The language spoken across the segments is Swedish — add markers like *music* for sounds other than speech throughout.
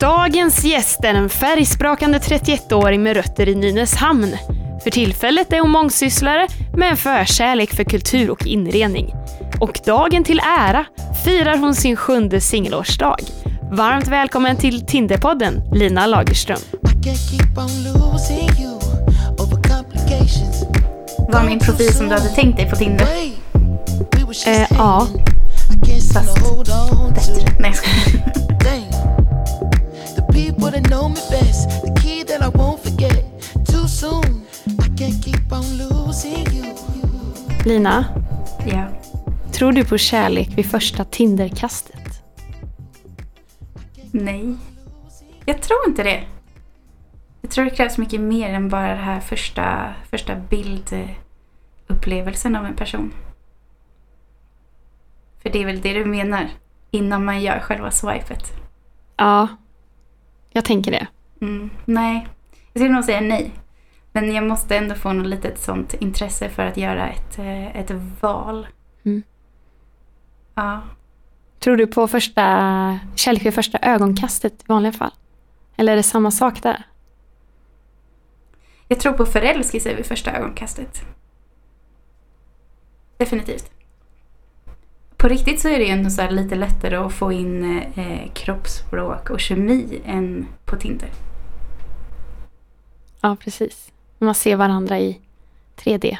Dagens gäst är en färgsprakande 31-åring med rötter i Nynäshamn. För tillfället är hon mångsysslare med en förkärlek för kultur och inredning. Och dagen till ära firar hon sin sjunde singelårsdag. Varmt välkommen till Tinderpodden, Lina Lagerström. Var min profil som du hade tänkt dig på Tinder? Eh, ja. Fast bättre. Nej, jag skojar. people that know me best. The key that I won't forget. Too soon, I can't keep on losing you. Lina, Ja. tror du på kärlek vid första Tinderkastet? Nej. Jag tror inte det. Jag tror det krävs mycket mer än bara den här första, första bildupplevelsen av en person. För det är väl det du menar? Innan man gör själva swipet. Ja, jag tänker det. Mm, nej, jag skulle nog säga nej. Men jag måste ändå få något litet sånt intresse för att göra ett, eh, ett val. Mm. Ja. Tror du på första kärlek vid första ögonkastet i vanliga fall? Eller är det samma sak där? Jag tror på förälskelse vid första ögonkastet. Definitivt. På riktigt så är det ju ändå så lite lättare att få in eh, kroppsspråk och kemi än på Tinder. Ja, precis. Man ser varandra i 3D.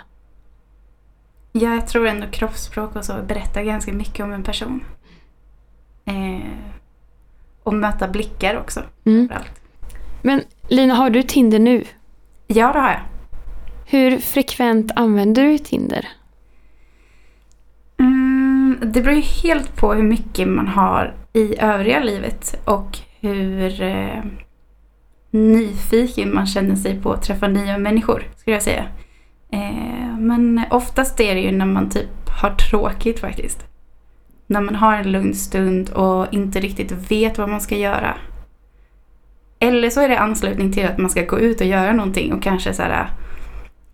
Ja, jag tror ändå kroppsspråk och så berättar ganska mycket om en person. Eh, och möta blickar också. Mm. Men Lina, har du Tinder nu? Ja, det har jag. Hur frekvent använder du Tinder? Det beror ju helt på hur mycket man har i övriga livet och hur eh, nyfiken man känner sig på att träffa nya människor, skulle jag säga. Eh, men oftast är det ju när man typ har tråkigt faktiskt. När man har en lugn stund och inte riktigt vet vad man ska göra. Eller så är det anslutning till att man ska gå ut och göra någonting och kanske så här,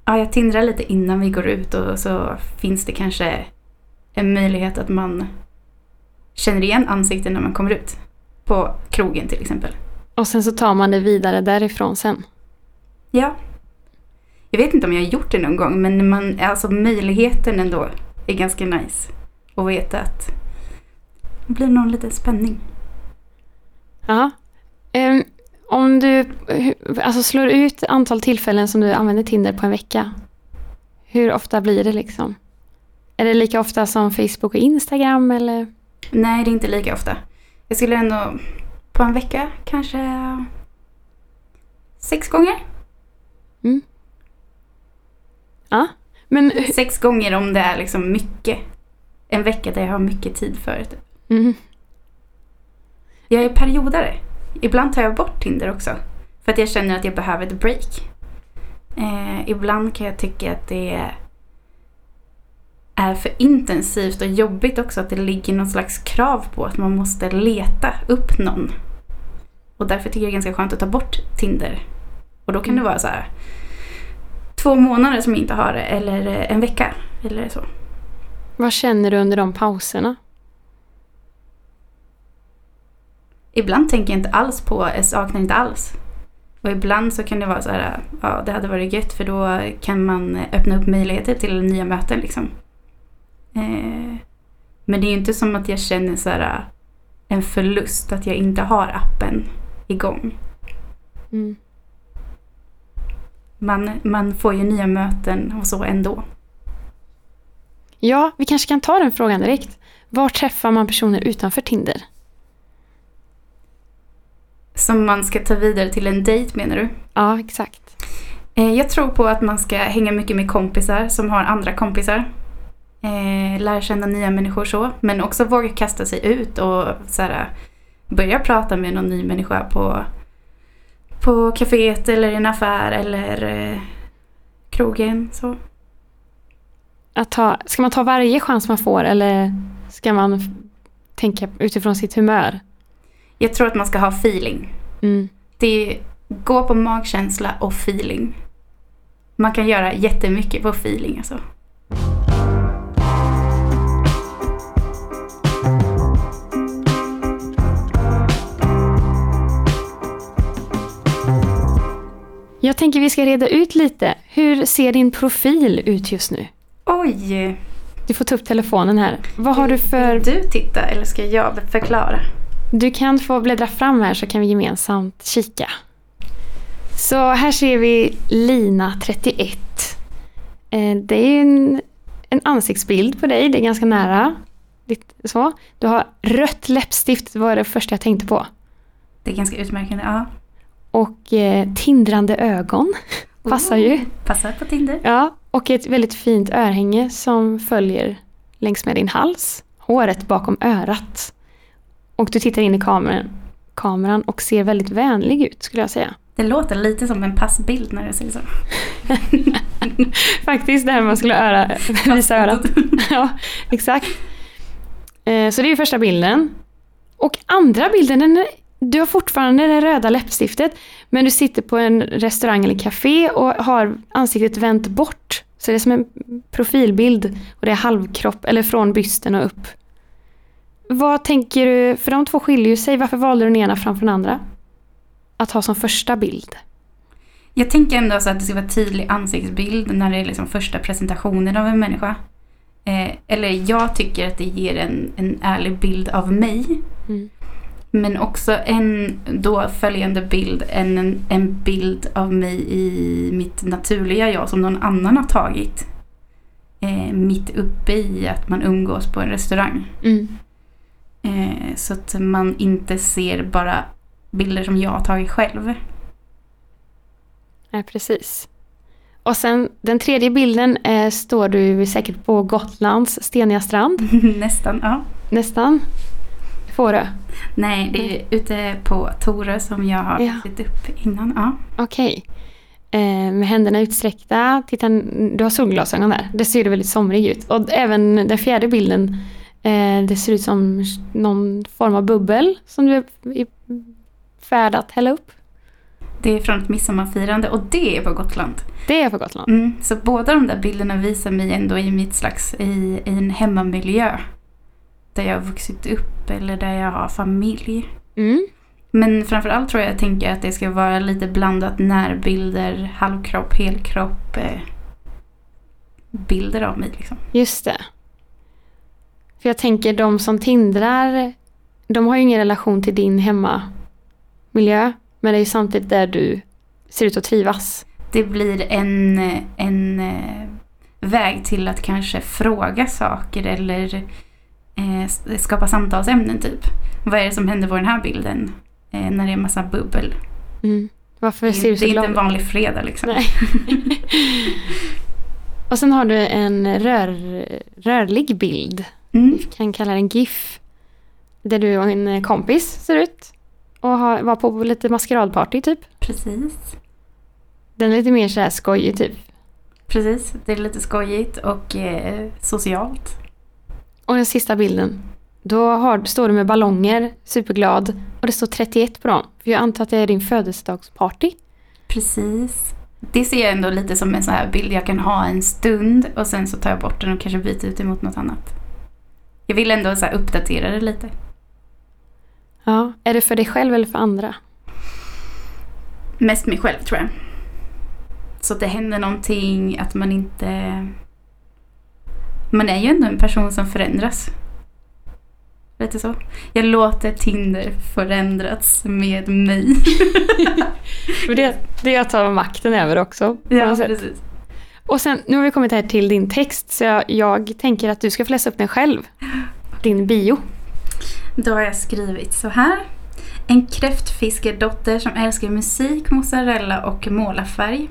ja, jag tindrar lite innan vi går ut och så finns det kanske en möjlighet att man känner igen ansikten när man kommer ut. På krogen till exempel. Och sen så tar man det vidare därifrån sen. Ja. Jag vet inte om jag har gjort det någon gång men man, alltså möjligheten ändå är ganska nice. Att veta att det blir någon liten spänning. Ja. Ehm, om du alltså slår ut antal tillfällen som du använder Tinder på en vecka. Hur ofta blir det liksom? Är det lika ofta som Facebook och Instagram eller? Nej, det är inte lika ofta. Jag skulle ändå på en vecka kanske sex gånger. Ja. Men *laughs* Sex gånger om det är liksom mycket. En vecka där jag har mycket tid för det. mm, Jag är periodare. Ibland tar jag bort Tinder också. För att jag känner att jag behöver ett break. Eh, ibland kan jag tycka att det är för intensivt och jobbigt också att det ligger någon slags krav på att man måste leta upp någon. Och därför tycker jag det är ganska skönt att ta bort Tinder. Och då kan det vara så här två månader som jag inte har det eller eh, en vecka eller så. vad känner du under de pauserna? Ibland tänker jag inte alls på, jag saknar inte alls. Och ibland så kan det vara så här, ja det hade varit gött för då kan man öppna upp möjligheter till nya möten liksom. Eh, men det är ju inte som att jag känner så här en förlust att jag inte har appen igång. Mm. Man, man får ju nya möten och så ändå. Ja, vi kanske kan ta den frågan direkt. Var träffar man personer utanför Tinder? Som man ska ta vidare till en dejt menar du? Ja, exakt. Eh, Jag tror på att man ska hänga mycket med kompisar som har andra kompisar. Eh, lära känna nya människor så. Men också våga kasta sig ut och så här, börja prata med någon ny människa på, på kaféet eller i en affär eller eh, krogen. Så. Att ta, ska man ta varje chans man får eller ska man tänka utifrån sitt humör? Jag tror att man ska ha feeling. Mm. Det är, gå på magkänsla och feeling. Man kan göra jättemycket på feeling alltså. Tänker vi ska reda ut lite. Hur ser din profil ut just nu? Oj! Du får ta upp telefonen här. Vad har du för... Vill du titta eller ska jag förklara? Du kan få bläddra fram här så kan vi gemensamt kika. Så här ser vi Lina 31. Eh, Det är en, en ansiktsbild på dig, det är ganska nära. Så. Du har rött läppstift, det var det första jag tänkte på. Det är ganska utmärkande. Ja. Och eh, tindrande ögon. *laughs* Passar ju. Passar på Tinder. Ja, och ett väldigt fint örhänge som följer längs med din hals. Håret bakom örat. Och du tittar in i kameran, kameran och ser väldigt vänlig ut skulle jag säga. Det låter lite som en passbild när du säger så. *laughs* Faktiskt det här man skulle öra, visa örat. *laughs* ja, exakt. Eh, Så det är första bilden. Och andra bilden, den du har fortfarande det röda läppstiftet men du sitter på en restaurang eller café och har ansiktet vänt bort. Så det är som en profilbild och det är halvkropp eller från bysten och upp. Vad tänker du, för de två skiljer ju sig, varför valde du den ena framför den andra? Att ha som första bild. Jag tänker ändå så att det ska vara tydlig ansiktsbild när det är liksom första presentationen av en människa. Eh, eller jag tycker att det ger en, en ärlig bild av mig. Mm. Men också en då följande bild, en, en, bild av mig i mitt naturliga jag som någon annan har tagit. Eh, mitt uppe i att man umgås på en restaurang. Mm. Eh, så att man inte ser bara bilder som jag har tagit själv. Ja, precis. Och sen den tredje bilden eh, står du säkert på Gotlands steniga strand. *laughs* Nästan, ja. Nästan. Fårö. Nej, det är ute på Torö som jag har Ja. upp innan. Ja. Okej. Eh, med händerna utsträckta. Titta, du har solglasögon där. Det ser väldigt somrig ut. Och även den fjärde bilden. Eh, det ser ut som någon form av bubbel som du är i färd att hälla upp. Det är från ett midsommarfirande och det är på Gotland. Det är på Gotland. Mm, så båda de där bilderna visar mig ändå i mitt slags, i, i en hemmamiljö. Där jag har vuxit upp eller där jag har familj. Mm. Men framförallt tror jag jag tänker att det ska vara lite blandat närbilder, halvkropp, helkropp. Eh, bilder av mig liksom. Just det. För jag tänker de som tindrar, de har ju ingen relation till din hemmamiljö. Men det är ju samtidigt där du ser ut att trivas. Det blir en, en eh, väg till att kanske fråga saker eller eh, skapa samtalsämnen typ. Vad är det som händer på den här bilden? Eh, när det är en massa bubbel. Mm. Varför Det, ser du så det är inte en vanlig fredag liksom. Nej. *laughs* Och sen har du en rör, rörlig bild. Mm. Vi kan kalla den GIF. Där du och en kompis ser ut. Och har, var på lite maskeradparty typ. Precis. Den är lite mer så här skojig typ. Precis. Det är lite skojigt och eh, socialt. Och den sista bilden. Då har, står du med ballonger, superglad. Och det står 31 på dem. För jag antar att det är din födelsedagsparty. Precis. Det ser jag ändå lite som en sån här bild jag kan ha en stund och sen så tar jag bort den och kanske byter ut emot något annat. Jag vill ändå så uppdatera det lite. Ja. Är det för dig själv eller för andra? Mest mig själv tror jag. Så att det händer någonting, att man inte... Man är ju ändå en person som förändras. Lite så. Jag låter Tinder förändrats med mig. *laughs* För det, det är att ta makten över också. sätt. precis. Och sen, nu har vi kommit här till din text. Så jag, jag tänker att du ska få läsa upp den själv. Din bio. Då har jag skrivit så här. En kräftfiskedotter som älskar musik, mozzarella och målarfärg.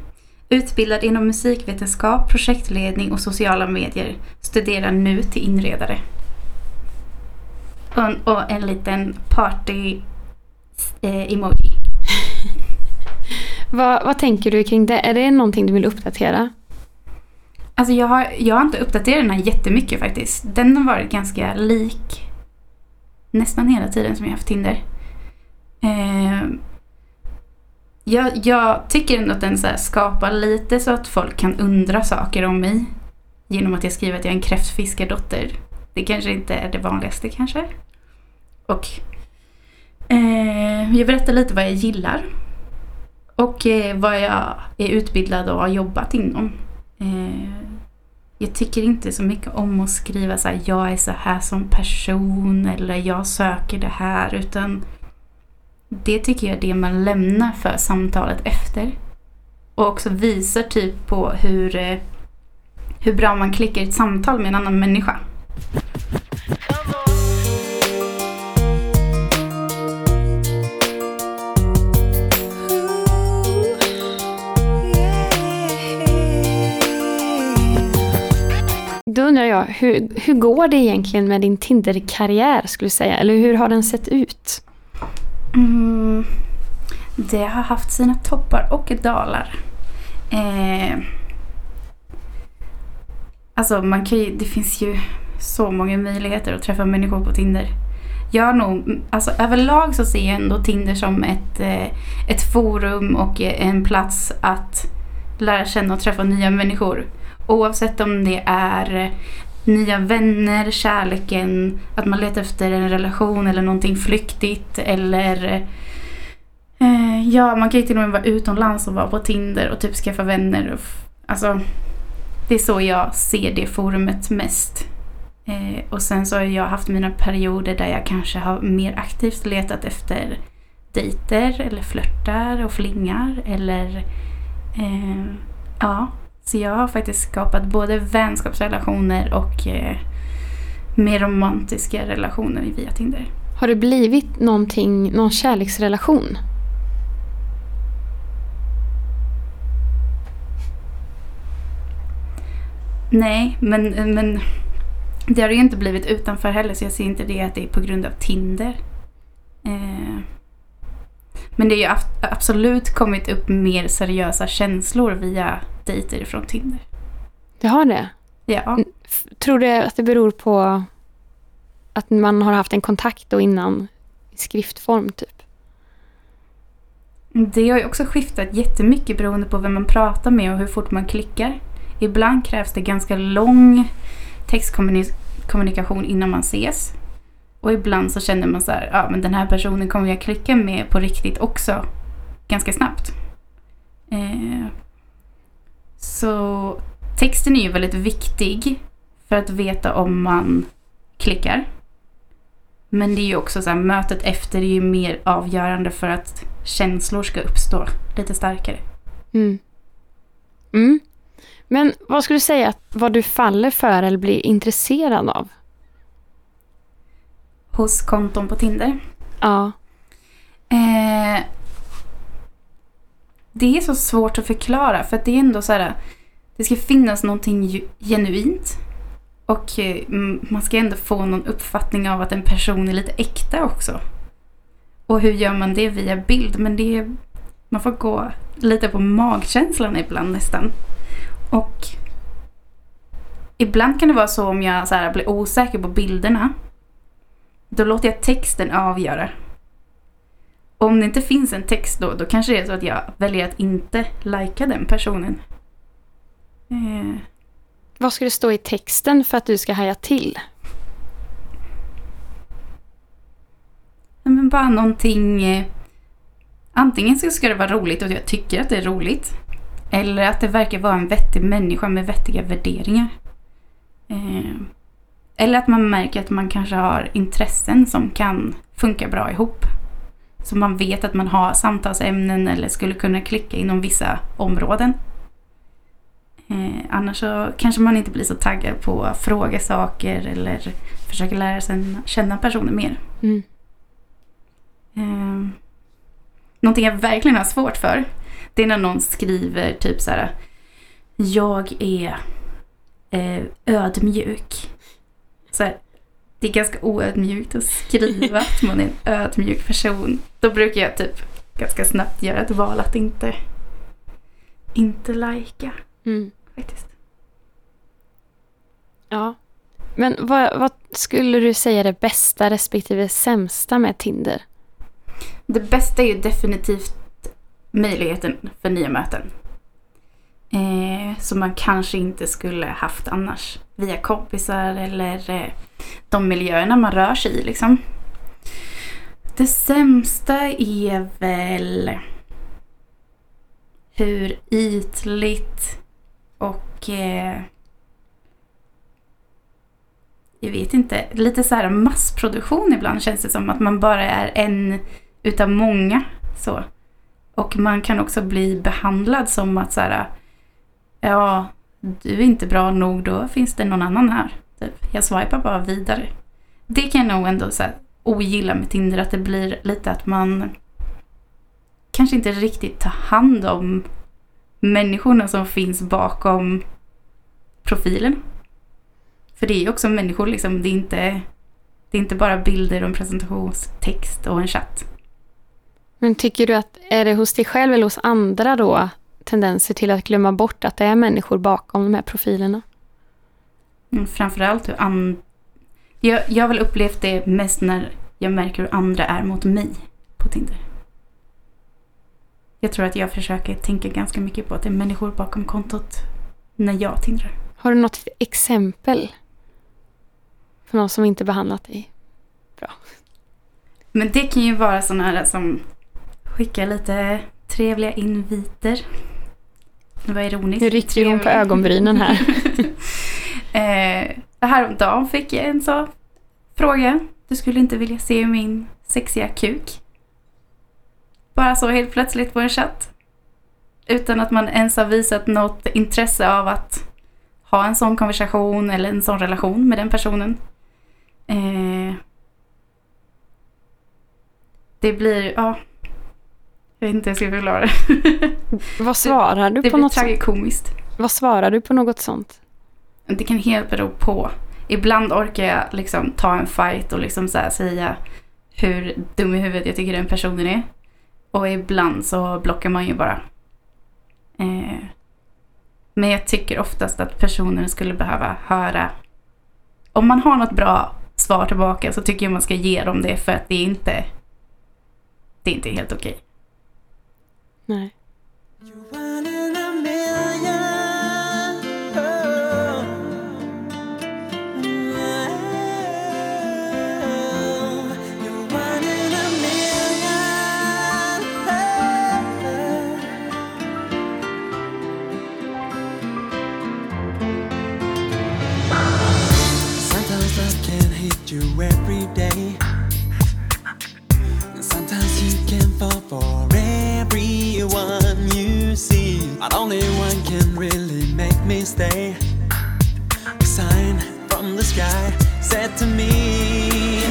Utbildad inom musikvetenskap, projektledning och sociala medier. Studerar nu till inredare. Och, och en liten party eh, emoji. *laughs* Vad, vad tänker du kring det? Är det någonting du vill uppdatera? Alltså jag har, jag har inte uppdaterat den här jättemycket faktiskt. Den har varit ganska lik nästan hela tiden som jag har haft Tinder. Eh, jag, jag tycker ändå att den så här skapar lite så att folk kan undra saker om mig. Genom att jag skriver att jag är en kräftfiskardotter. Det kanske inte är det vanligaste kanske. Och eh, jag berättar lite vad jag gillar. Och eh, vad jag är utbildad och har jobbat inom. Eh, jag tycker inte så mycket om att skriva så här, jag är så här som person eller jag söker det här. Utan det tycker jag är det man lämnar för samtalet efter. Och också visar typ på hur, eh, hur bra man klickar i ett samtal med en annan människa. Då undrar jag, hur, hur går det egentligen med din Tinder-karriär skulle du säga? Eller hur har den sett ut? Mm, det har haft sina toppar och dalar. Eh, alltså man kan ju, det finns ju så många möjligheter att träffa människor på Tinder. Jag nog, alltså överlag så ser jag ändå Tinder som ett, eh, ett forum och en plats att lära känna och träffa nya människor. Oavsett om det är nya vänner, kärleken, att man letar efter en relation eller någonting flyktigt eller eh, Ja, man kan ju till och med vara utomlands och vara på Tinder och typ skaffa vänner. Och alltså, det är så jag ser det forumet mest. Eh, och sen så har jag haft mina perioder där jag kanske har mer aktivt letat efter dejter eller flörtar och flingar eller eh, ja, så jag har faktiskt skapat både vänskapsrelationer och eh, mer romantiska relationer via Tinder. Har det blivit någonting, någon kärleksrelation? Nej, men, men det har det ju inte blivit utanför heller så jag ser inte det att det är på grund av Tinder. Eh, men det har ju absolut kommit upp mer seriösa känslor via dejter från Tinder. Det har det? Ja. Tror du att det beror på att man har haft en kontakt då innan i skriftform typ? Det har ju också skiftat jättemycket beroende på vem man pratar med och hur fort man klickar. Ibland krävs det ganska lång textkommunikation innan man ses. Och ibland så känner man så här, ja men den här personen kommer jag klicka med på riktigt också ganska snabbt. Eh, så texten är ju väldigt viktig för att veta om man klickar. Men det är ju också så här, mötet efter är ju mer avgörande för att känslor ska uppstå lite starkare. Mm. Mm. Men vad skulle du säga att vad du faller för eller blir intresserad av? Hos konton på Tinder? Ja. Eh, det är så svårt att förklara för att det är ändå så här. Det ska finnas någonting genuint. Och eh, man ska ändå få någon uppfattning av att en person är lite äkta också. Och hur gör man det via bild? Men det är, man får gå lite på magkänslan ibland nästan. Och ibland kan det vara så om jag så här, blir osäker på bilderna. Då låter jag texten avgöra om det inte finns en text då, då kanske det är så att jag väljer att inte lajka den personen. Eh. Vad ska det stå i texten för att du ska haja till? Men bara någonting... Eh, antingen så ska det vara roligt och jag tycker att det är roligt. Eller att det verkar vara en vettig människa med vettiga värderingar. Eh, eller att man märker att man kanske har intressen som kan funka bra ihop. Så man vet att man har samtalsämnen eller skulle kunna klicka inom vissa områden. Eh, annars så kanske man inte blir så taggad på att fråga saker eller försöka lära sig känna personer mer. Mm. Eh, någonting jag verkligen har svårt för det är när någon skriver typ så här Jag är eh, ödmjuk. Så här, det är ganska oödmjukt att skriva att man är en ödmjuk person. Då brukar jag typ ganska snabbt göra ett val att inte, inte lajka. Mm. Faktiskt. Ja. Men vad, vad, skulle du säga det bästa respektive sämsta med Tinder? Det bästa är ju definitivt möjligheten för nya möten. Eh, som man kanske inte skulle haft annars. Via kompisar eller eh, de miljöerna man rör sig i liksom. Det sämsta är väl... hur ytligt och eh, jag vet inte, lite så här massproduktion ibland känns det som att man bara är en utav många. Så. Och man kan också bli behandlad som att så här, ja, du är inte bra nog, då finns det någon annan här. Typ. Jag swipar bara vidare. Det kan jag nog ändå så här, ogilla med Tinder, att det blir lite att man kanske inte riktigt tar hand om människorna som finns bakom profilen. För det är ju också människor liksom, det är inte, det är inte bara bilder och en presentationstext och en chatt. Men tycker du att, är det hos dig själv eller hos andra då, tendenser till att glömma bort att det är människor bakom de här profilerna? Mm, framförallt hur an... Jag, jag har väl upplevt det mest när jag märker hur andra är mot mig på Tinder. Jag tror att jag försöker tänka ganska mycket på att det är människor bakom kontot när jag tindrar. Har du något exempel? För någon som inte behandlat dig bra? Men det kan ju vara sådana här som skickar lite trevliga inviter. Det var ironiskt. Nu rycker hon på ögonbrynen här. *laughs* eh, häromdagen fick jag en så fråga. Du skulle inte vilja se min sexiga kuk. Bara så helt plötsligt på en chatt. Utan att man ens har visat något intresse av att ha en sån konversation eller en sån relation med den personen. Eh, det blir, ja. Jag vet inte hur jag ska förklara det. *laughs* Vad svarar du Det på blir något sånt? tragikomiskt. Vad svarar du på något sånt? Det kan helt bero på. Ibland orkar jag liksom ta en fight och liksom så här säga hur dum i huvudet jag tycker den personen är. Och ibland så blockar man ju bara. Eh, men jag tycker oftast att personen skulle behöva höra. Om man har något bra svar tillbaka så tycker jag man ska ge dem det för att det är inte det är inte helt okej. Nej. But only one can really make me stay. A sign from the sky said to me,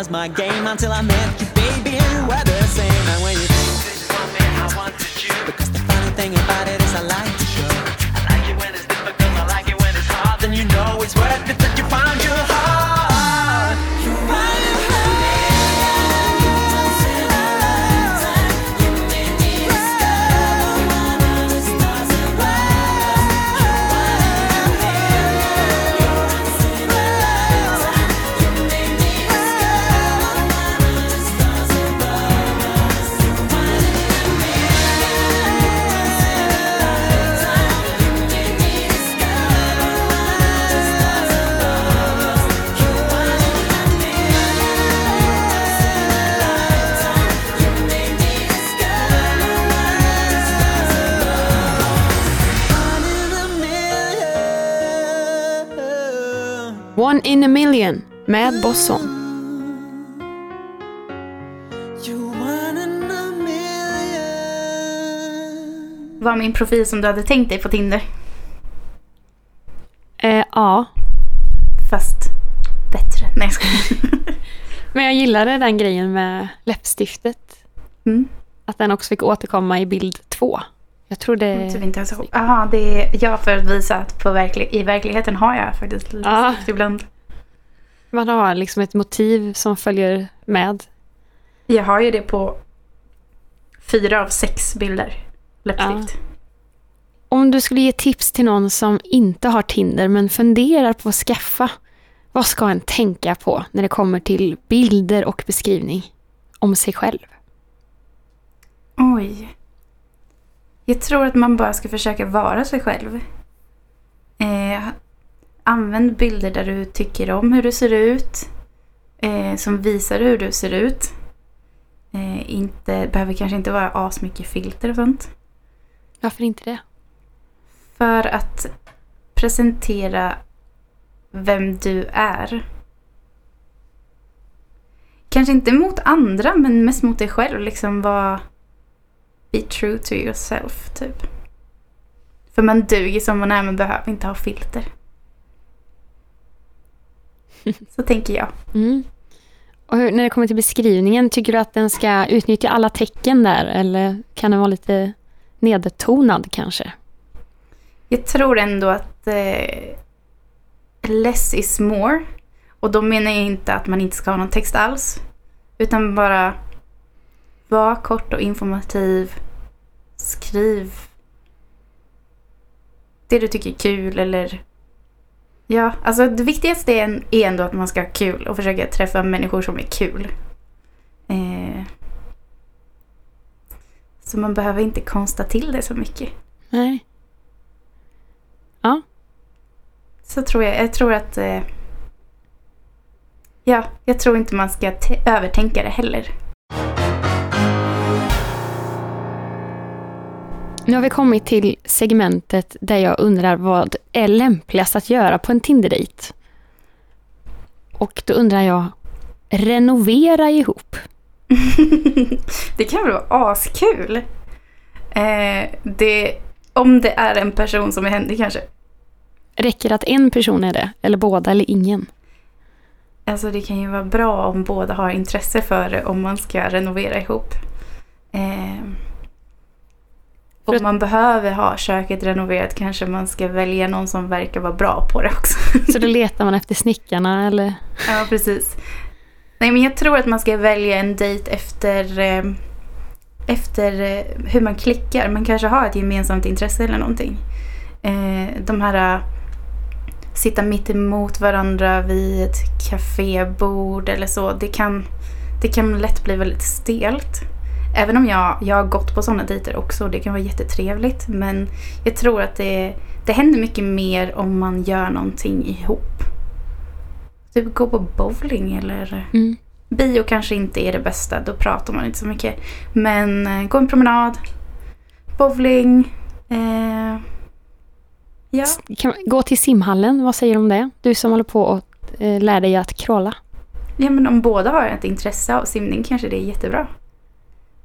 was my game until I met you, baby, and One in a million med Bosson. Var min profil som du hade tänkt dig på Tinder? Eh, ja, Fast bättre. Nej jag skojar. *laughs* men jag gillade den grejen med läppstiftet. Mm. Att den också fick återkomma i bild två. Jag tror det... Typ inte ens ihåg. Jaha, det är jag för att visa att på verklig, i verkligheten har jag faktiskt lite Ja. ibland. Man har liksom ett motiv som följer med. Jag har ju det på fyra av sex bilder. Läppstift. Om du skulle ge tips till någon som inte har Tinder men funderar på att skaffa, vad ska en tänka på när det kommer till bilder och beskrivning om sig själv? Oj. Jag tror att man bara ska försöka vara sig själv. Eh, använd bilder där du tycker om hur du ser ut. Eh, som visar hur du ser ut. Eh, inte, behöver kanske inte vara asmycket filter och sånt. Varför inte det? För att presentera vem du är. Kanske inte mot andra men mest mot dig själv. Liksom vara... Be true to yourself typ. För man duger som man är men behöver inte ha filter. *laughs* Så tänker jag. Mm. Och hur, när det kommer till beskrivningen, tycker du att den ska utnyttja alla tecken där eller kan den vara lite nedtonad kanske? Jag tror ändå att eh, less is more. Och då menar jag inte att man inte ska ha någon text alls. Utan bara var kort och informativ. Skriv det du tycker är kul eller... Ja, alltså det viktigaste är ändå att man ska ha kul och försöka träffa människor som är kul. Eh, så man behöver inte konsta till det så mycket. Nej. Ja, Så tror jag. Jag tror att... Eh, ja, jag tror inte man ska övertänka det heller. Nu har vi kommit till segmentet där jag undrar vad är lämpligast att göra på en Tinder-dejt? Och då undrar jag, renovera ihop? *laughs* det kan väl vara askul. Eh, det, om det är en person som är händig kanske. Räcker att en person är det? Eller båda eller ingen? Alltså det kan ju vara bra om båda har intresse för det om man ska renovera ihop. Eh, om man behöver ha köket renoverat kanske man ska välja någon som verkar vara bra på det också. Så då letar man efter snickarna eller? Ja, precis. Nej, men jag tror att man ska välja en dejt efter, eh, efter eh, hur man klickar. Man kanske har ett gemensamt intresse eller någonting. Eh, de här sitta mitt emot varandra vid ett kafébord eller så. Det kan, det kan lätt bli väldigt stelt. Även om jag, jag har gått på sådana dejter också och det kan vara jättetrevligt. Men jag tror att det, det händer mycket mer om man gör någonting ihop. Typ gå på bowling eller Mm. bio kanske inte är det bästa. Då pratar man inte så mycket. Men eh, gå en promenad. Bowling. Eh, ja. Kan, gå till simhallen, vad säger du om det? Du som håller på och eh, lär dig att kråla. ja, men om båda har ett intresse av simning kanske det är jättebra.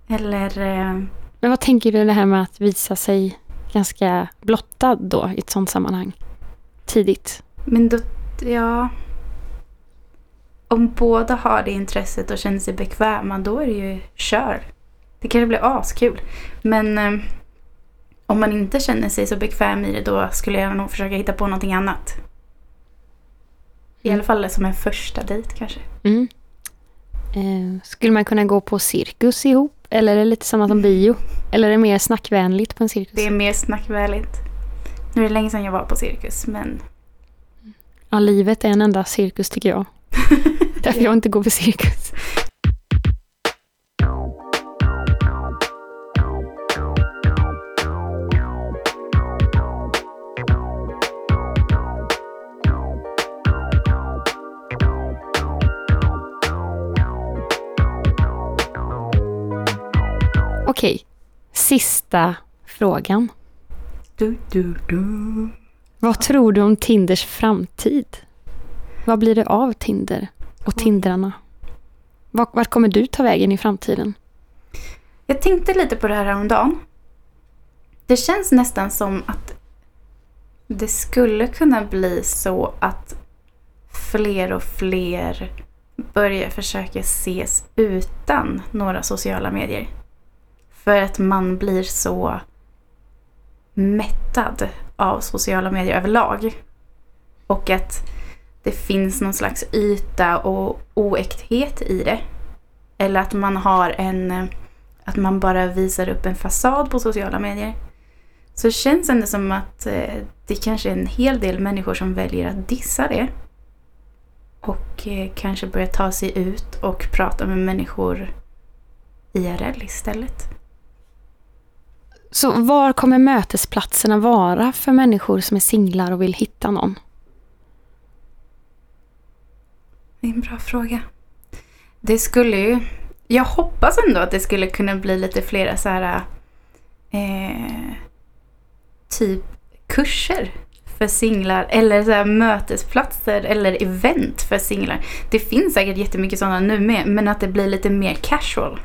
Eller eh, Men vad tänker du det här med att visa sig ganska blottad då i ett sånt sammanhang? Tidigt. Men då, ja. Om båda har det intresset och känner sig bekväma, då är det ju kör. Det kanske blir askul. Men eh, om man inte känner sig så bekväm i det, då skulle jag nog försöka hitta på någonting annat. I Mm. alla fall som en första dejt kanske. Mm. Eh, skulle man kunna gå på cirkus ihop? Eller är det lite samma som bio? Eller är det mer snackvänligt på en cirkus? Det är mer snackvänligt. Nu är det länge sedan jag var på cirkus, men Ja, livet är en enda cirkus tycker jag. *laughs* Därför jag inte går på cirkus. Okej, sista frågan. du, du, du. Vad tror du om Tinders framtid? Vad blir det av Tinder och Tindrarna? Vart, kommer du ta vägen i framtiden? Jag tänkte lite på det här häromdagen. Det känns nästan som att det skulle kunna bli så att fler och fler börjar försöka ses utan några sociala medier. För att man blir så mättad av sociala medier överlag. Och att det finns någon slags yta och oäkthet i det. Eller att man har en... Att man bara visar upp en fasad på sociala medier. Så känns det ändå som att eh, det kanske är en hel del människor som väljer att dissa det. Och eh, kanske börja ta sig ut och prata med människor IRL istället. Så var kommer mötesplatserna vara för människor som är singlar och vill hitta någon? Det är en bra fråga. Det skulle ju... Jag hoppas ändå att det skulle kunna bli lite flera så här... Eh, typ kurser för singlar eller så här mötesplatser eller event för singlar. Det finns säkert jättemycket sådana nu med, men att det blir lite mer casual.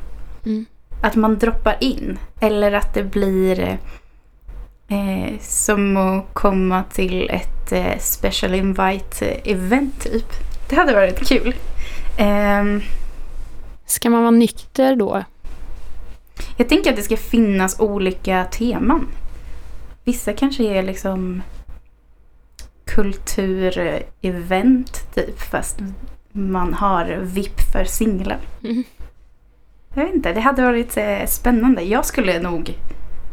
Mm. Att man droppar in. Eller att det blir eh, som att komma till ett eh, special invite event typ. Det hade varit kul. Ehm, Ska man vara nykter då? jag tänker att det ska finnas olika teman. Vissa kanske är liksom kulturevent typ fast man har VIP för singlar. Mm. Jag vet inte, det hade varit eh, spännande. Jag skulle nog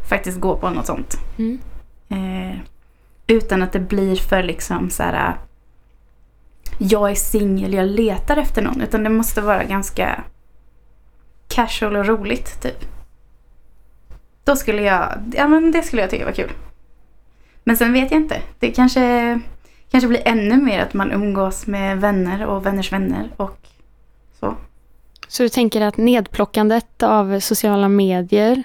faktiskt gå på något sånt. Mm. Eh, utan att det blir för liksom så här. Jag är singel, jag letar efter någon. Utan det måste vara ganska casual och roligt typ. Då skulle jag, ja men det skulle jag tycka var kul. Men sen vet jag inte. Det kanske, kanske blir ännu mer att man umgås med vänner och vänners vänner och så. Så du tänker att nedplockandet av sociala medier,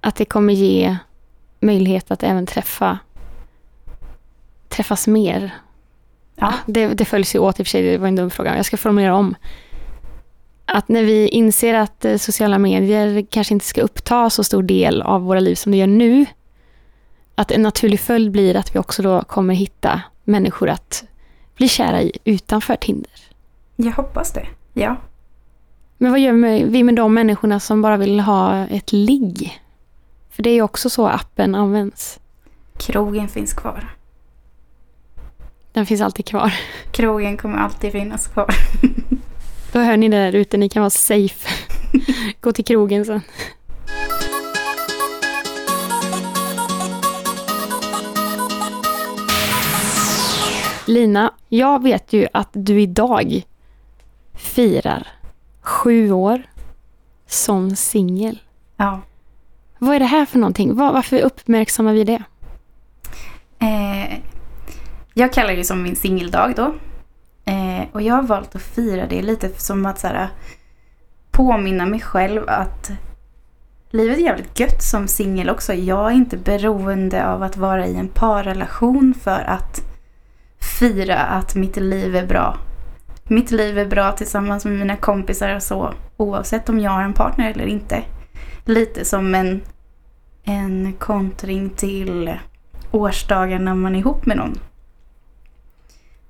att det kommer ge möjlighet att även träffa träffas mer? Ja. Det, det följs ju åt i och för sig, det var en dum fråga. Jag ska formulera om. Att när vi inser att eh, sociala medier kanske inte ska uppta så stor del av våra liv som det gör nu, att en naturlig följd blir att vi också då kommer hitta människor att bli kära i utanför Tinder. Jag hoppas det. Ja. Men vad gör vi med, de människorna som bara vill ha ett ligg? För det är ju också så appen används. Krogen finns kvar. Den finns alltid kvar. Krogen kommer alltid finnas kvar. *laughs* Då hör ni det där ute, ni kan vara safe. *laughs* Gå till krogen sen. Lina, jag vet ju att du idag firar sju år som singel. Ja. Vad är det här för någonting? Var, varför uppmärksammar vi det? Eh, jag kallar det som min singeldag då. Eh, och jag har valt att fira det lite som att så här, påminna mig själv att livet är jävligt gött som singel också. Jag är inte beroende av att vara i en parrelation för att fira att mitt liv är bra. Mitt liv är bra tillsammans med mina kompisar och så oavsett om jag har en partner eller inte. Lite som en, en kontring till årsdagen när man är ihop med någon.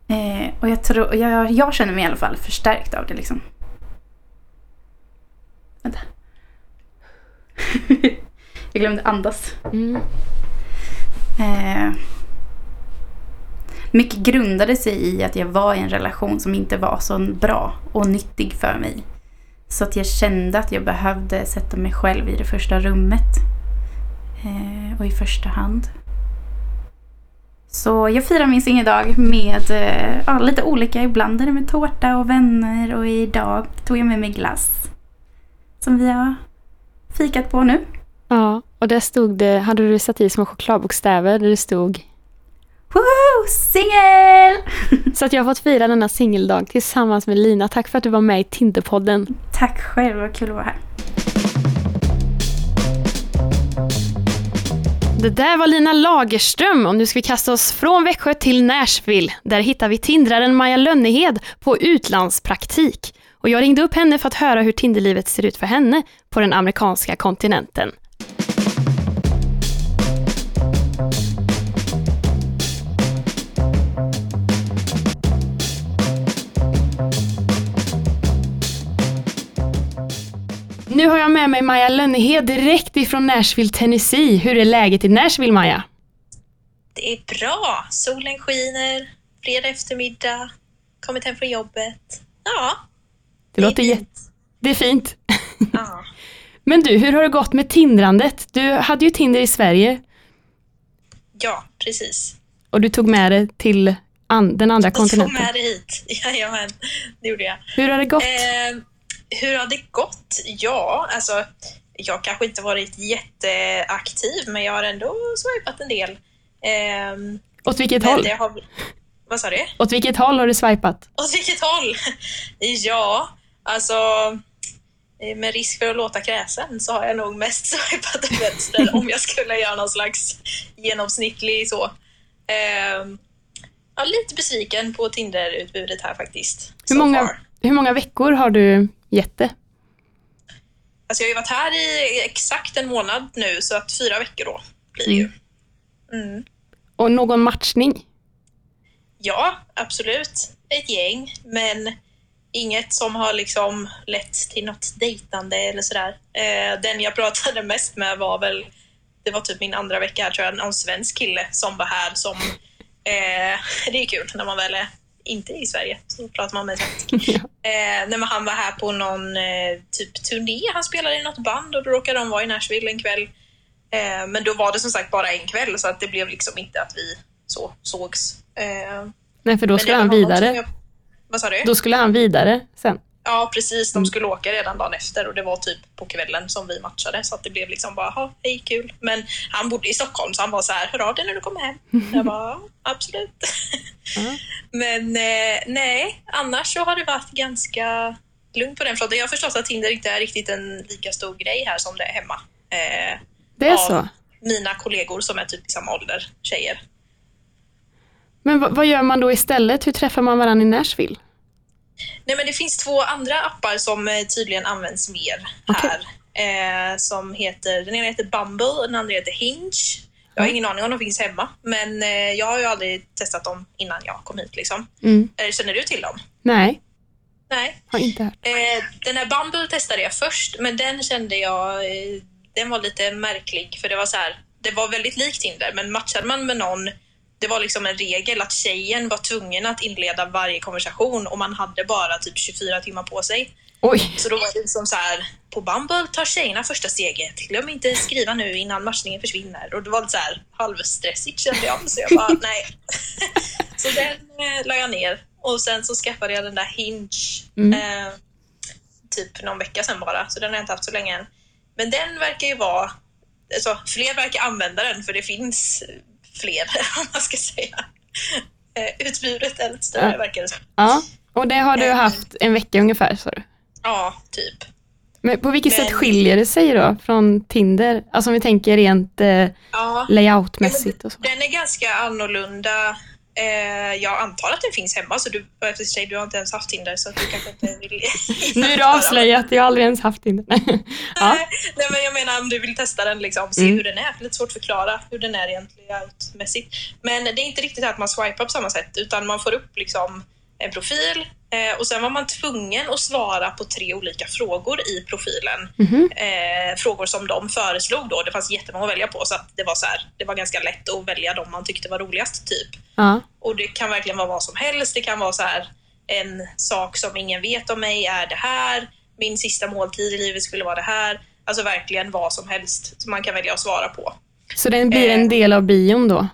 Eh, och jag, tror, jag, jag känner mig i alla fall förstärkt av det liksom. Vänta. *laughs* jag glömde andas. Mm. Eh, mycket grundade sig i att jag var i en relation som inte var så bra och nyttig för mig. Så att jag kände att jag behövde sätta mig själv i det första rummet. Eh, och i första hand. Så jag firar min singeldag med eh, ja, lite olika. Ibland är det med tårta och vänner och idag tog jag med mig glass. Som vi har fikat på nu. Ja, och där stod det, hade du satt i små chokladbokstäver där det stod Woho! Singel! *laughs* Så att jag har fått fira denna singeldag tillsammans med Lina. Tack för att du var med i Tinderpodden. Tack själv, vad kul att vara här. Det där var Lina Lagerström och nu ska vi kasta oss från Växjö till Nashville. Där hittar vi tindraren Maja Lönnehed på utlandspraktik. Och jag ringde upp henne för att höra hur Tinderlivet ser ut för henne på den amerikanska kontinenten. Nu har jag med mig Maja Lönnehed direkt ifrån Nashville, Tennessee. Hur är läget i Nashville, Maja? Det är bra. Solen skiner, fredag eftermiddag, kommit hem från jobbet. Ja, Det låter är fint. Det är fint. Ja. *laughs* Men du, hur har det gått med tindrandet? Du hade ju Tinder i Sverige ja, precis. och du tog med det till an- den andra Jag tog kontinenten. med det hit. *laughs* Jajamän, det gjorde jag. Hur har det gått? Eh, hur har det gått? Ja, alltså jag kanske inte varit jätteaktiv, men jag har ändå swipat en del. Eh, Åt vilket håll? har... Vad sa du? Åt vilket håll har du swipat? Åt vilket håll? *laughs* ja, alltså eh, med risk för att låta kräsen så har jag nog mest *laughs* swipat åt vänster om jag skulle göra någon slags genomsnittlig så. Ehm, ja, lite besviken på Tinder-utbudet här faktiskt. Hur många, far. hur många veckor har du det? Alltså jag har ju varit här i exakt en månad nu så att fyra veckor då blir det ju. Mm. Och någon matchning? Ja, absolut. Ett gäng, men inget som har liksom lett till något dejtande eller sådär. Eh, den jag pratade mest med var väl, det var typ min andra vecka här tror jag, någon svensk kille som var här som, eh, *laughs* det är kul när man väl är inte i Sverige, så pratar man med svensk. *laughs* Ja. Eh, men han var här på någon eh, typ turné, han spelade i något band och då råkade de vara i Nashville en kväll. Eh, men då var det som sagt bara en kväll så att det blev liksom inte att vi så sågs. Eh, Nej, för då skulle han vidare. jag- Vad sa du? Då skulle han vidare sen. Ja, precis. De skulle åka redan dagen efter och det var typ på kvällen som vi matchade så att det blev liksom bara, "Ha, hej, kul. Men han bodde i Stockholm så han var så här, hör av dig när du kommer hem. Jag bara, "Ja, absolut. Ja. *laughs* Men eh, nej, annars så har det varit ganska lugnt på den fronten. Jag har förstått att Tinder inte är riktigt en lika stor grej här som det är hemma. Eh, Det är så. mina kollegor som är typ i samma ålder, tjejer. Men vad, vad gör man då istället? Hur träffar man varandra i Nashville? Nej, men det finns två andra appar som eh, tydligen används mer här. Eh, som heter, den ena heter Bumble och den andra heter Hinge. Jag har Mm. ingen aning om de finns hemma, men eh, jag har ju aldrig testat dem innan jag kom hit. Liksom. Mm. Eh, känner du till dem? Nej, Nej. har inte hört. Den här Bumble testade jag först, men den kände jag, den var lite märklig. För det var så här, det var väldigt likt Tinder, men matchade man med någon, det var liksom en regel att tjejen var tvungen att inleda varje konversation och man hade bara typ 24 timmar på sig. Oj, Så då var det liksom så här, på Bumble tar tjejerna första steget. Glöm inte skriva nu innan matchningen försvinner. Och det var så här halvstressigt kände jag. Så jag bara, *laughs* nej. *laughs* så den eh, la jag ner. Och sen så skaffade jag den där Hinge. Mm. Eh, typ någon vecka sedan bara. Så den har jag inte haft så länge än. Men den verkar ju vara, alltså fler verkar använda den för det finns fler *laughs* om man ska säga. Eh, utbudet är lite större Ja. verkar det som. ja. Och det har du haft en vecka ungefär, sa du? Ja, typ. Men på vilket Men- sätt skiljer det sig då från Tinder? Alltså om vi tänker rent eh, Ja. layoutmässigt och så. Den är ganska annorlunda. Eh, jag antar att den finns hemma, så du, efter sig, du har inte ens haft Tinder så du kanske inte vill *laughs* Nu är det avslöjat, jag har aldrig ens haft Tinder. *laughs* ja. Nej, men jag menar om du vill testa den, liksom, se Mm. hur den är. Lite svårt att förklara hur den är layoutmässigt. Men det är inte riktigt att man swipar på samma sätt, utan man får upp liksom en profil eh, och sen var man tvungen att svara på tre olika frågor i profilen. Mhm. Eh, frågor som de föreslog då. Det fanns jättemånga att välja på så att det var så här, det var ganska lätt att välja de man tyckte var roligast typ. Ja. Och det kan verkligen vara vad som helst. Det kan vara så här en sak som ingen vet om mig är det här. Min sista måltid i livet skulle vara det här. Alltså verkligen vad som helst som man kan välja att svara på. Så den blir en Eh. del av bion då?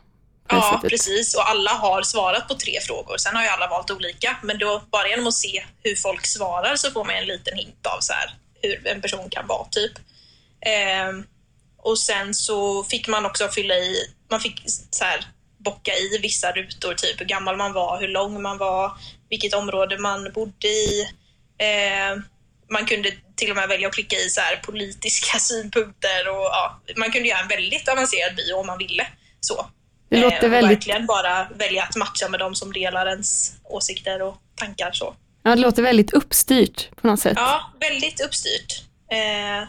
Ja, sättet. precis. Och alla har svarat på tre frågor. Sen har ju alla valt olika, men då bara genom att se hur folk svarar så får man en liten hint av så här, hur en person kan vara typ. Ehm, och sen så fick man också fylla i, man fick så här bocka i vissa rutor, typ hur gammal man var, hur lång man var, vilket område man bodde i. Ehm, man kunde till och med välja att klicka i så här politiska *laughs* synpunkter och ja, man kunde göra en väldigt avancerad bio om man ville. Så. Det Eh, låter och väldigt, verkligen bara välja att matcha med de som delar ens åsikter och tankar. Så. ja, det låter väldigt uppstyrt på något sätt. Ja, väldigt uppstyrt. Eh,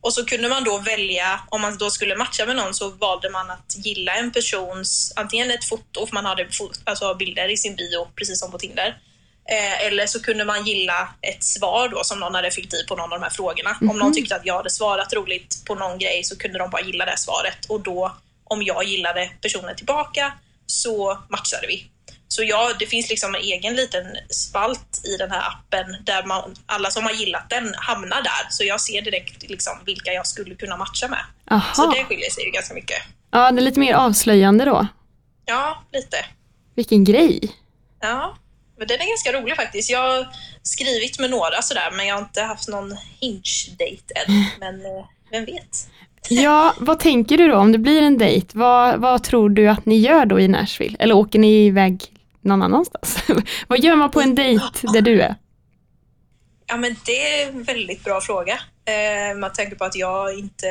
och så kunde man då välja, om man då skulle matcha med någon så valde man att gilla en persons, antingen ett foto, för man hade alltså bilder i sin bio, precis som på Tinder. Eh, eller så kunde man gilla ett svar då som någon hade fyllt i på någon av de här frågorna. Om någon tyckte att jag hade svarat roligt på någon grej så kunde de bara gilla det svaret och då, om jag gillade personen tillbaka, så matchade vi. Så ja, det finns liksom en egen liten spalt i den här appen där man, alla som har gillat den hamnar där. Så jag ser direkt liksom vilka jag skulle kunna matcha med. Så Aha. det skiljer sig ju ganska mycket. Ja, det är lite mer avslöjande då. Ja, lite. Vilken grej. Ja, men den är ganska rolig faktiskt. Jag har skrivit med några sådär, men jag har inte haft någon hinge-date än. *laughs* Men eh, vem vet? *laughs* Ja, vad tänker du då om det blir en dejt? Vad, vad tror du att ni gör då i Nashville? Eller åker ni iväg någon annanstans? *laughs* vad gör man på en dejt där du är? Ja, men det är en väldigt bra fråga. Eh, med tanke på att jag inte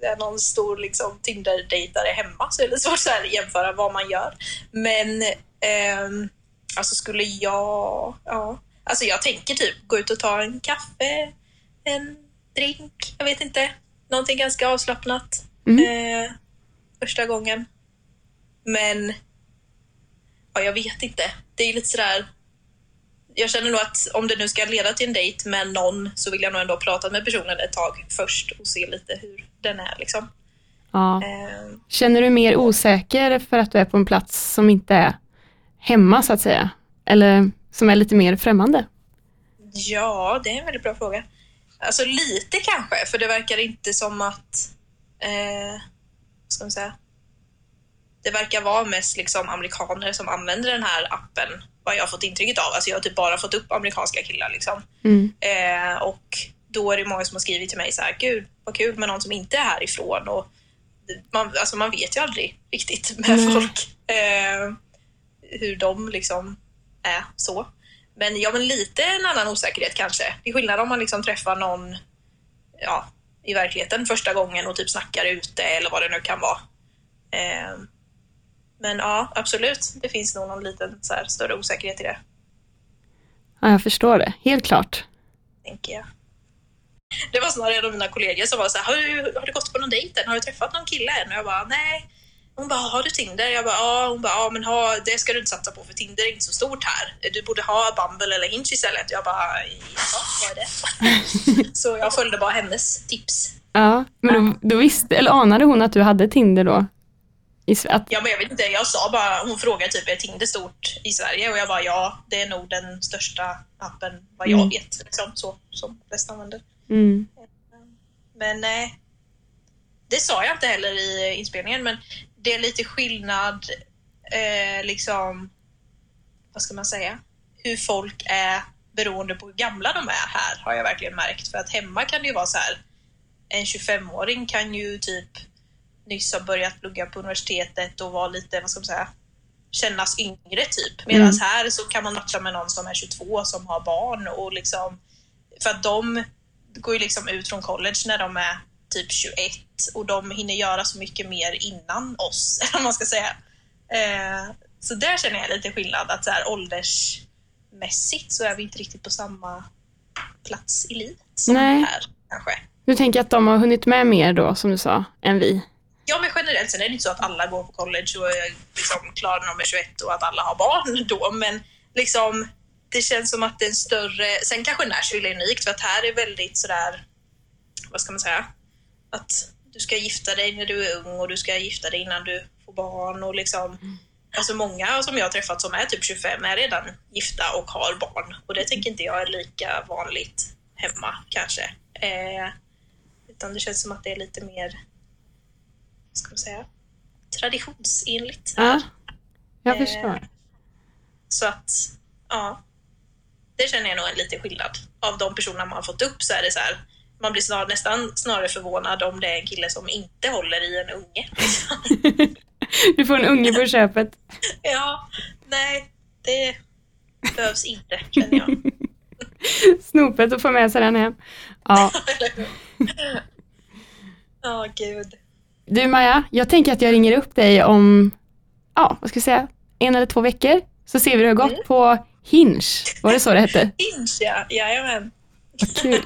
är någon stor liksom, Tinder-dejtare hemma så är det svårt att jämföra vad man gör. Men ehm, alltså skulle jag... Ja, alltså jag tänker typ gå ut och ta en kaffe, en drink, jag vet inte. Någonting ganska avslappnat. Eh, första gången. Men ja, jag vet inte. Det är lite sådär jag känner nog att om det nu ska leda till en dejt med någon så vill jag nog ändå prata med personen ett tag först och se lite hur den är. Liksom. Ja. Eh, Känner du mer osäker för att du är på en plats som inte är hemma så att säga? Eller som är lite mer främmande? ja, det är en väldigt bra fråga. Alltså lite kanske, för det verkar inte som att... Eh, vad ska man säga? Det verkar vara mest liksom amerikaner som använder den här appen, vad jag har fått intrycket av. Alltså jag har typ bara fått upp amerikanska killar. Liksom. Mm. Eh, och då är det många som har skrivit till mig så här, gud vad kul med någon som inte är härifrån. Och man, alltså man vet ju aldrig riktigt *laughs* med Nej. folk eh, hur de liksom är så. Men ja, men lite en annan osäkerhet kanske. Det är skillnad om man liksom träffar någon ja, i verkligheten första gången och typ snackar ute eller vad det nu kan vara. Eh, men ja, absolut. Det finns nog någon liten så här, större osäkerhet i det. Ja, jag förstår det. Helt klart. tänker jag. Det var snarare en av mina kollegor som var så här, har du, har du gått på någon dejt än? Har du träffat någon kille än? Och jag bara, nej. Hon bara, har du Tinder? Jag bara, ja. Hon bara, ja men ha, det ska du inte satsa på för Tinder är inte så stort här. Du borde ha Bumble eller Hinge istället. Jag bara, ja, vad är det? *laughs* så jag följde bara hennes tips. Ja, men då, då visste, eller anade hon att du hade Tinder då? I, att, Ja, men jag vet inte, jag sa bara, hon frågade typ, är Tinder stort i Sverige? Och jag bara, ja, det är nog den största appen vad jag Mm. vet. Liksom, så, som flest använder. mm. Men nej, det sa jag inte heller i inspelningen, men det är lite skillnad, eh, liksom, vad ska man säga, hur folk är beroende på hur gamla de är här, har jag verkligen märkt. För att hemma kan det ju vara så här, en 25-åring kan ju typ nyss ha börjat plugga på universitetet och vara lite, vad ska man säga, kännas yngre typ. Medan Mm. här så kan man matcha med någon som är 22 som har barn och liksom, för att de går ju liksom ut från college när de är typ 21 och de hinner göra så mycket mer innan oss, *laughs* eller man ska säga. Eh, så där känner jag lite skillnad, att så här åldersmässigt så är vi inte riktigt på samma plats i livet som Nej. här kanske. Du tänker att de har hunnit med mer då, som du sa, än vi? Ja, men generellt sen är det inte så att alla går på college och är liksom klara när de är 21 och att alla har barn *laughs* då, men liksom det känns som att det är en större... Sen kanske Nashville är unikt för att här är väldigt sådär, vad ska man säga, att du ska gifta dig när du är ung och du ska gifta dig innan du får barn och liksom Alltså många som jag har träffat som är typ 25 är redan gifta och har barn och det tänker inte jag är lika vanligt hemma kanske. Eh, utan det känns som att det är lite mer, ska man säga, traditionsenligt. Ja, jag Eh, förstår. Så att, ja. Det känner jag nog en liten skillnad. Av de personerna man har fått upp så är det så här, man blir snar, nästan snarare förvånad om det är en kille som inte håller i en unge. *laughs* Du får en unge på köpet. *laughs* ja, nej, det behövs inte känner jag. *laughs* Snopet att få med sig den hem. Ja. Ja, gud. Du Maja, jag tänker att jag ringer upp dig om, ja, vad ska jag säga, en eller två veckor. Så ser vi hur det har gått på Hinge. Var det så det hette? Hinge, ja. Jajamän. Vad kul.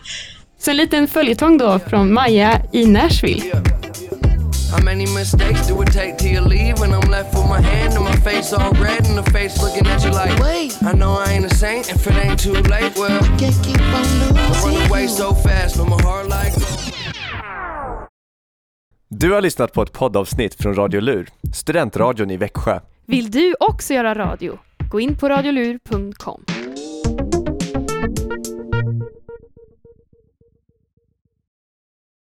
Så en liten följetong då från Maja i Nashville. How many mistakes do it take till you leave when I'm left with my hand and my face all red and the face looking at you like, wait, I know I ain't a saint if it ain't too late, well, can't keep on losing. Run away so fast, no my heart like. Du har lyssnat på ett poddavsnitt från Radio Lur, studentradion i Växjö. Vill du också göra radio? Gå in på radiolur.com.